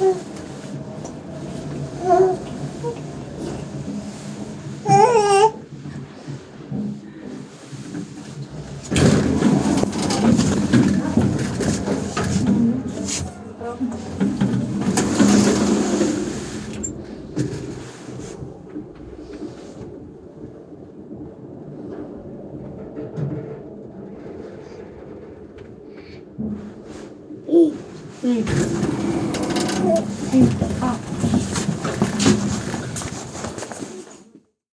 Mm-hmm. いい。うん。あ。